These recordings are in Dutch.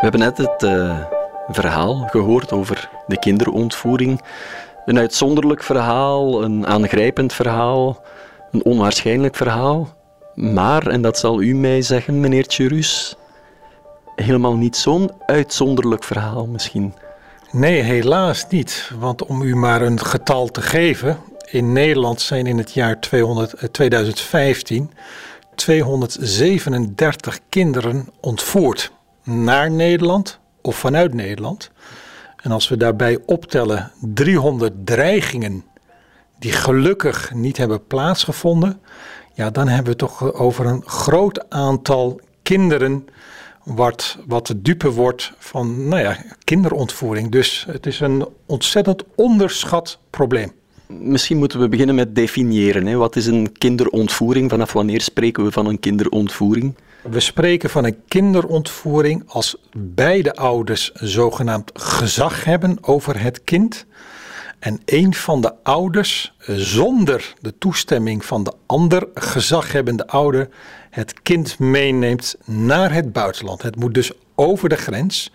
We hebben net het uh, verhaal gehoord over de kinderontvoering. Een uitzonderlijk verhaal, een aangrijpend verhaal, een onwaarschijnlijk verhaal. Maar, en dat zal u mij zeggen, meneer Tjurus, helemaal niet zo'n uitzonderlijk verhaal misschien. Nee, helaas niet. Want om u maar een getal te geven, in Nederland zijn in het jaar 200, 2015 237 kinderen ontvoerd naar Nederland of vanuit Nederland. En als we daarbij optellen 300 dreigingen die gelukkig niet hebben plaatsgevonden, ja, dan hebben we toch over een groot aantal kinderen wat, wat de dupe wordt van nou ja, kinderontvoering. Dus het is een ontzettend onderschat probleem. Misschien moeten we beginnen met definiëren. Hè. Wat is een kinderontvoering? Vanaf wanneer spreken we van een kinderontvoering? We spreken van een kinderontvoering als beide ouders zogenaamd gezag hebben over het kind. En een van de ouders zonder de toestemming van de ander gezaghebbende ouder het kind meeneemt naar het buitenland. Het moet dus over de grens.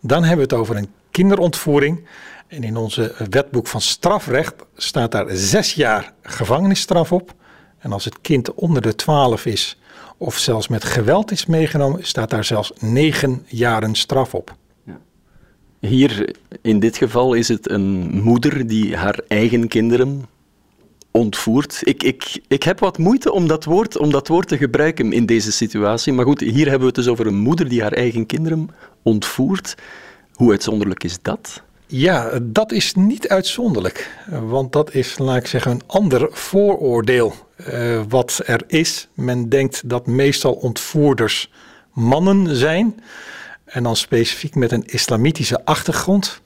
Dan hebben we het over een kinderontvoering. En in onze wetboek van strafrecht staat daar zes jaar gevangenisstraf op. En als het kind onder de twaalf is of zelfs met geweld is meegenomen, staat daar zelfs negen jaren straf op. Hier in dit geval is het een moeder die haar eigen kinderen ontvoert. Ik, ik, ik heb wat moeite om dat, woord, om dat woord te gebruiken in deze situatie. Maar goed, hier hebben we het dus over een moeder die haar eigen kinderen ontvoert. Hoe uitzonderlijk is dat? Ja, dat is niet uitzonderlijk. Want dat is, laat ik zeggen, een ander vooroordeel uh, wat er is. Men denkt dat meestal ontvoerders mannen zijn. En dan specifiek met een islamitische achtergrond.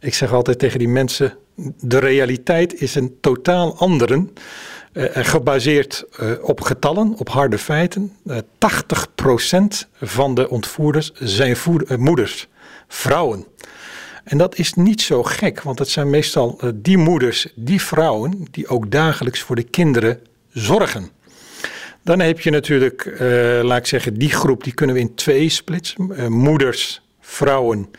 Ik zeg altijd tegen die mensen: de realiteit is een totaal andere. Uh, gebaseerd uh, op getallen, op harde feiten. 80% van de ontvoerders zijn moeders, vrouwen. En dat is niet zo gek, want het zijn meestal uh, die moeders, die vrouwen, die ook dagelijks voor de kinderen zorgen. Dan heb je natuurlijk, uh, laat ik zeggen, die groep, die kunnen we in twee splitsen. Uh, moeders, vrouwen,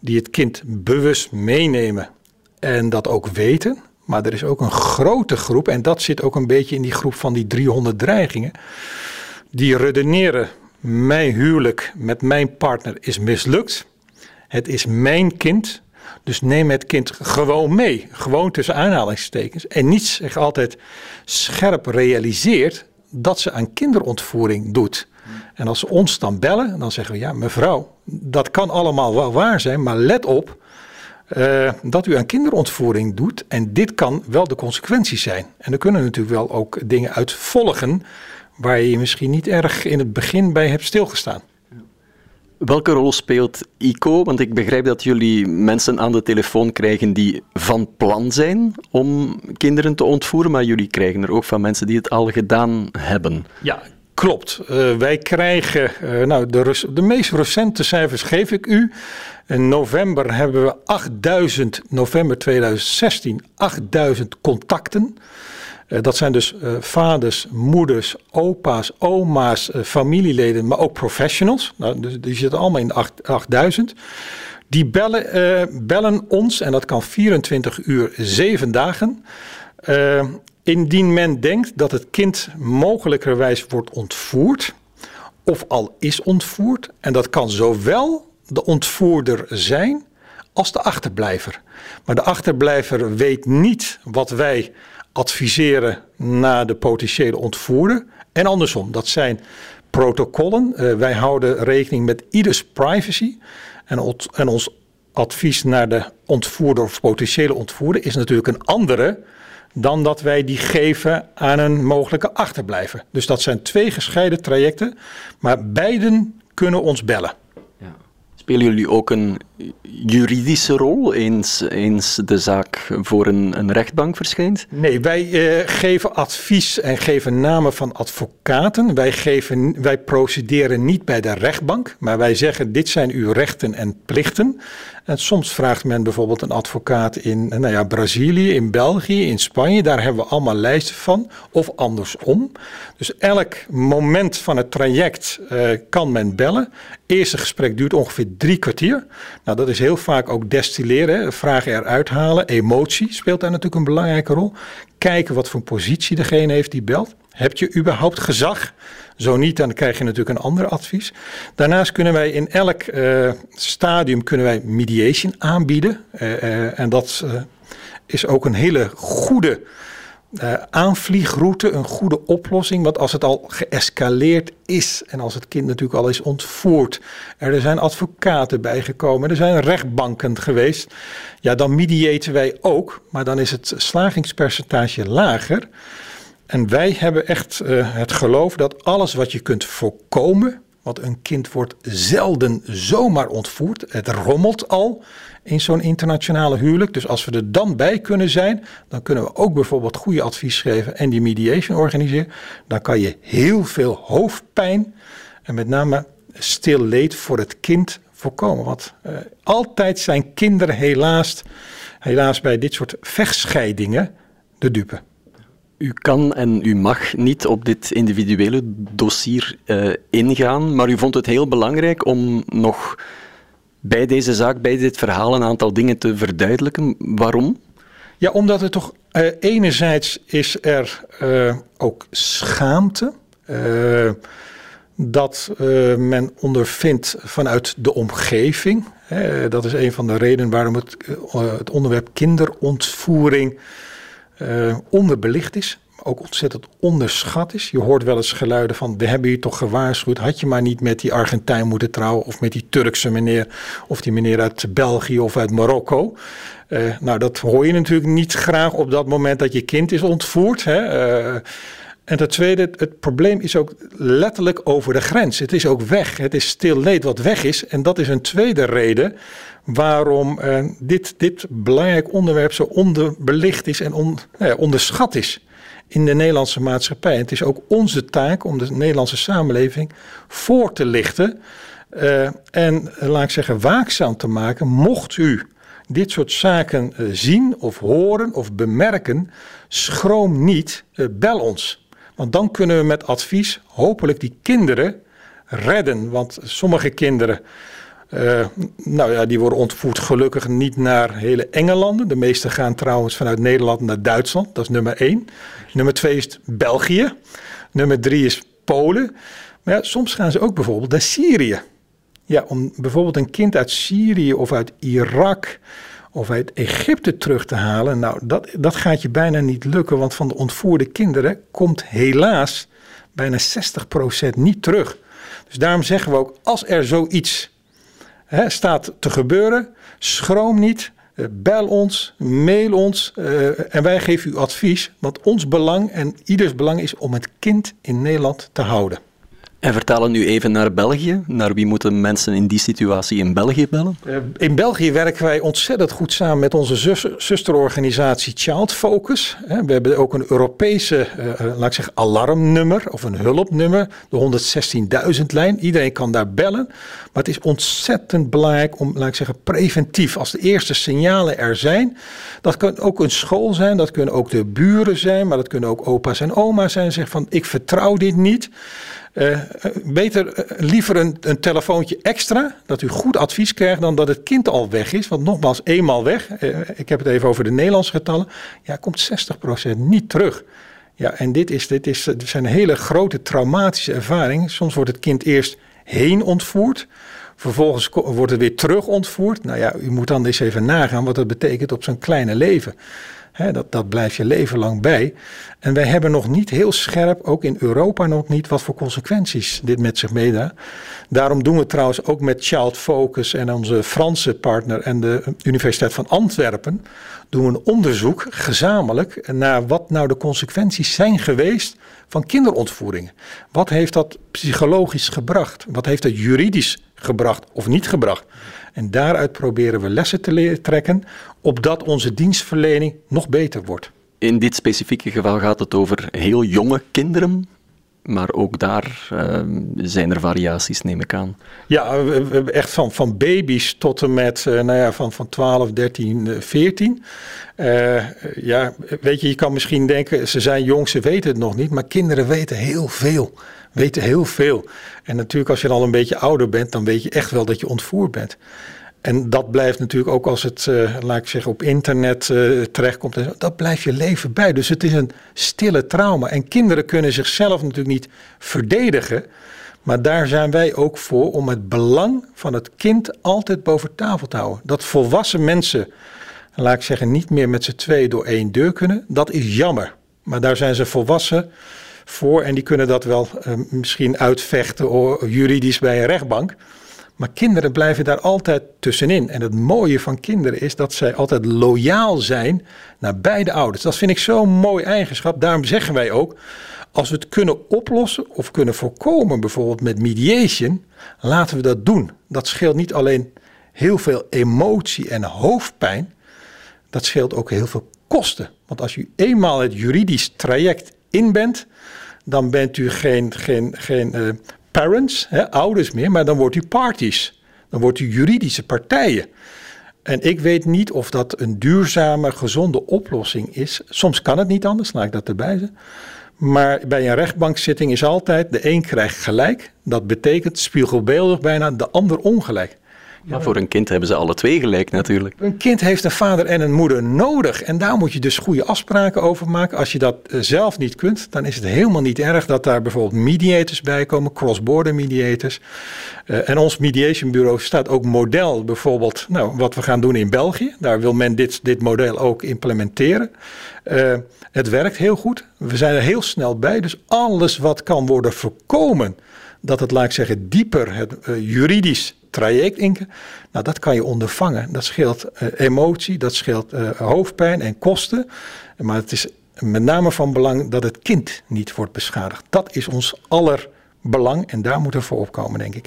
die het kind bewust meenemen en dat ook weten. Maar er is ook een grote groep, en dat zit ook een beetje in die groep van die 300 dreigingen. Die redeneren, mijn huwelijk met mijn partner is mislukt. Het is mijn kind. Dus neem het kind gewoon mee. Gewoon tussen aanhalingstekens. En niet zich altijd scherp realiseert dat ze aan kinderontvoering doet. En als ze ons dan bellen, dan zeggen we: Ja, mevrouw, dat kan allemaal wel waar zijn, maar let op. Uh, dat u aan kinderontvoering doet. En dit kan wel de consequenties zijn. En er kunnen natuurlijk wel ook dingen uit volgen. waar je misschien niet erg in het begin bij hebt stilgestaan. Welke rol speelt ICO? Want ik begrijp dat jullie mensen aan de telefoon krijgen die van plan zijn om kinderen te ontvoeren, maar jullie krijgen er ook van mensen die het al gedaan hebben. Ja, klopt. Uh, wij krijgen, uh, nou, de, de meest recente cijfers geef ik u. In november hebben we 8000, november 2016, 8000 contacten. Eh, dat zijn dus uh, vaders, moeders, opa's, oma's, uh, familieleden, maar ook professionals. Nou, dus, die zitten allemaal in de 8000. Die bellen, bellen ons, en dat kan 24 uur, 7 dagen. indien men denkt dat het kind mogelijkerwijs wordt ontvoerd, of al is ontvoerd. En dat kan zowel de ontvoerder zijn als de achterblijver. Maar de achterblijver weet niet wat wij adviseren naar de potentiële ontvoerder. En andersom, dat zijn protocollen. Uh, wij houden rekening met ieders privacy. En, en ons advies naar de ontvoerder of potentiële ontvoerder is natuurlijk een andere dan dat wij die geven aan een mogelijke achterblijver. Dus dat zijn twee gescheiden trajecten, maar beiden kunnen ons bellen. Spelen jullie ook een juridische rol eens, eens de zaak voor een, een rechtbank verschijnt? Nee, wij uh, geven advies en geven namen van advocaten. Wij, geven, wij procederen niet bij de rechtbank, maar wij zeggen dit zijn uw rechten en plichten. En soms vraagt men bijvoorbeeld een advocaat in nou ja, Brazilië, in België, in Spanje. Daar hebben we allemaal lijsten van. Of andersom. Dus elk moment van het traject uh, kan men bellen. Eerste gesprek duurt ongeveer drie kwartier. Nou, dat is heel vaak ook destilleren, vragen eruit halen. Emotie speelt daar natuurlijk een belangrijke rol. Kijken wat voor positie degene heeft die belt. Heb je überhaupt gezag? Zo niet, dan krijg je natuurlijk een ander advies. Daarnaast kunnen wij in elk uh, stadium kunnen wij mediation aanbieden. Uh, uh, en dat is ook een hele goede aanvliegroute, een goede oplossing. Want als het al geëscaleerd is en als het kind natuurlijk al is ontvoerd, er zijn advocaten bijgekomen, er zijn rechtbanken geweest, ja, dan mediaten wij ook, maar dan is het slagingspercentage lager. En wij hebben echt uh, het geloof dat alles wat je kunt voorkomen, want een kind wordt zelden zomaar ontvoerd. Het rommelt al in zo'n internationale huwelijk. Dus als we er dan bij kunnen zijn, dan kunnen we ook bijvoorbeeld goede advies geven en die mediation organiseren. Dan kan je heel veel hoofdpijn en met name stil leed voor het kind voorkomen. Want uh, altijd zijn kinderen helaas, helaas bij dit soort vechtscheidingen de dupe. U kan en u mag niet op dit individuele dossier uh, ingaan, maar u vond het heel belangrijk om nog bij deze zaak, bij dit verhaal, een aantal dingen te verduidelijken. Waarom? Ja, omdat er toch uh, enerzijds is er uh, ook schaamte. Dat men ondervindt vanuit de omgeving. dat is een van de redenen waarom het, het onderwerp kinderontvoering onderbelicht is ook ontzettend onderschat is. Je hoort wel eens geluiden van, we hebben je toch gewaarschuwd. Had je maar niet met die Argentijn moeten trouwen of met die Turkse meneer of die meneer uit België of uit Marokko. Uh, nou, dat hoor je natuurlijk niet graag op dat moment dat je kind is ontvoerd. Hè? Uh, en ten tweede, het probleem is ook letterlijk over de grens. Het is ook weg. Het is stil leed wat weg is. En dat is een tweede reden waarom uh, dit, dit belangrijk onderwerp zo onderbelicht is en on, nou onderschat is in de Nederlandse maatschappij. het is ook onze taak om de Nederlandse samenleving voor te lichten. Uh, en laat ik zeggen, waakzaam te maken. Mocht u dit soort zaken zien of horen of bemerken, schroom niet, bel ons. Want dan kunnen we met advies hopelijk die kinderen redden. Want sommige kinderen uh, nou ja, die worden ontvoerd gelukkig niet naar hele enge landen. De meeste gaan trouwens vanuit Nederland naar Duitsland. Dat is nummer één. Nummer twee is België. Nummer drie is Polen. Maar ja, soms gaan ze ook bijvoorbeeld naar Syrië. Ja, om bijvoorbeeld een kind uit Syrië of uit Irak of uit Egypte terug te halen. Nou, dat, dat gaat je bijna niet lukken, want van de ontvoerde kinderen komt helaas bijna 60% niet terug. Dus daarom zeggen we ook, als er zoiets hè, staat te gebeuren. Schroom niet. Uh, bel ons, mail ons uh, en wij geven u advies. Want ons belang en ieders belang is om het kind in Nederland te houden. En vertalen nu even naar België. Naar wie moeten mensen in die situatie in België bellen? Uh, in België werken wij ontzettend goed samen met onze zus, zusterorganisatie Child Focus. We hebben ook een Europese, uh, laat ik zeggen, alarmnummer of een hulpnummer. De 116.000 lijn. Iedereen kan daar bellen. Maar het is ontzettend belangrijk om, laat ik zeggen, preventief. Als de eerste signalen er zijn. Dat kan ook een school zijn. Dat kunnen ook de buren zijn. Maar dat kunnen ook opa's en oma's zijn. Zeggen van, ik vertrouw dit niet. Uh, beter uh, liever een, telefoontje extra, dat u goed advies krijgt, dan dat het kind al weg is. Want nogmaals, eenmaal weg, ik heb het even over de Nederlandse getallen, ja, komt 60% niet terug. Ja, en dit, is, dit, is, dit zijn hele grote traumatische ervaringen. Soms wordt het kind eerst heen ontvoerd. Vervolgens wordt het weer terug ontvoerd. Nou ja, u moet dan eens even nagaan wat dat betekent op zo'n kleine leven dat, dat blijf je leven lang bij. En wij hebben nog niet heel scherp, ook in Europa nog niet, wat voor consequenties dit met zich meedraagt. Daarom doen we trouwens ook met Child Focus en onze Franse partner en de Universiteit van Antwerpen, doen we een onderzoek gezamenlijk naar wat nou de consequenties zijn geweest van kinderontvoeringen. Wat heeft dat psychologisch gebracht? Wat heeft dat juridisch gebracht of niet gebracht? En daaruit proberen we lessen te trekken, opdat onze dienstverlening nog beter wordt. In dit specifieke geval gaat het over heel jonge kinderen. Maar ook daar ehm, zijn er variaties, neem ik aan. Ja, we, echt van, van baby's tot en met uh, nou ja, van, van 12, 13, 14. Uh, ja, weet je, je kan misschien denken, ze zijn jong, ze weten het nog niet. Maar kinderen weten heel veel. Weten heel veel. En natuurlijk, als je al een beetje ouder bent, dan weet je echt wel dat je ontvoerd bent. En dat blijft natuurlijk ook als het, uh, laat ik zeggen, op internet uh, terechtkomt. Dat blijft je leven bij. Dus het is een stille trauma. En kinderen kunnen zichzelf natuurlijk niet verdedigen. Maar daar zijn wij ook voor om het belang van het kind altijd boven tafel te houden. Dat volwassen mensen, laat ik zeggen, niet meer met z'n twee door één deur kunnen. Dat is jammer. Maar daar zijn ze volwassen voor en die kunnen dat wel uh, misschien uitvechten juridisch bij een rechtbank. Maar kinderen blijven daar altijd tussenin. En het mooie van kinderen is dat zij altijd loyaal zijn naar beide ouders. Dat vind ik zo'n mooi eigenschap. Daarom zeggen wij ook, als we het kunnen oplossen of kunnen voorkomen, bijvoorbeeld met mediation, laten we dat doen. Dat scheelt niet alleen heel veel emotie en hoofdpijn, dat scheelt ook heel veel kosten. Want als u eenmaal het juridisch traject in bent, dan bent u geen, geen, geen uh, parents, hè, ouders meer, maar dan wordt u parties. Dan wordt u juridische partijen. En ik weet niet of dat een duurzame, gezonde oplossing is. Soms kan het niet anders, laat ik dat erbij zeggen. Maar bij een rechtbankzitting is altijd de een krijgt gelijk. Dat betekent spiegelbeeldig bijna de ander ongelijk. Maar voor een kind hebben ze alle twee gelijk natuurlijk. Een kind heeft een vader en een moeder nodig. En daar moet je dus goede afspraken over maken. Als je dat eh, zelf niet kunt, dan is het helemaal niet erg dat daar bijvoorbeeld mediators bij komen, cross-border mediators. Uh, en ons mediation bureau staat ook model, bijvoorbeeld nou, wat we gaan doen in België. Daar wil men dit, dit model ook implementeren. Uh, het werkt heel goed. We zijn er heel snel bij. Dus alles wat kan worden voorkomen, dat het, laat ik zeggen, dieper het juridisch traject. Nou, dat kan je ondervangen. Dat scheelt uh, emotie, dat scheelt uh, hoofdpijn en kosten. Maar het is met name van belang dat het kind niet wordt beschadigd. Dat is ons aller belang en daar moeten we voor opkomen, denk ik.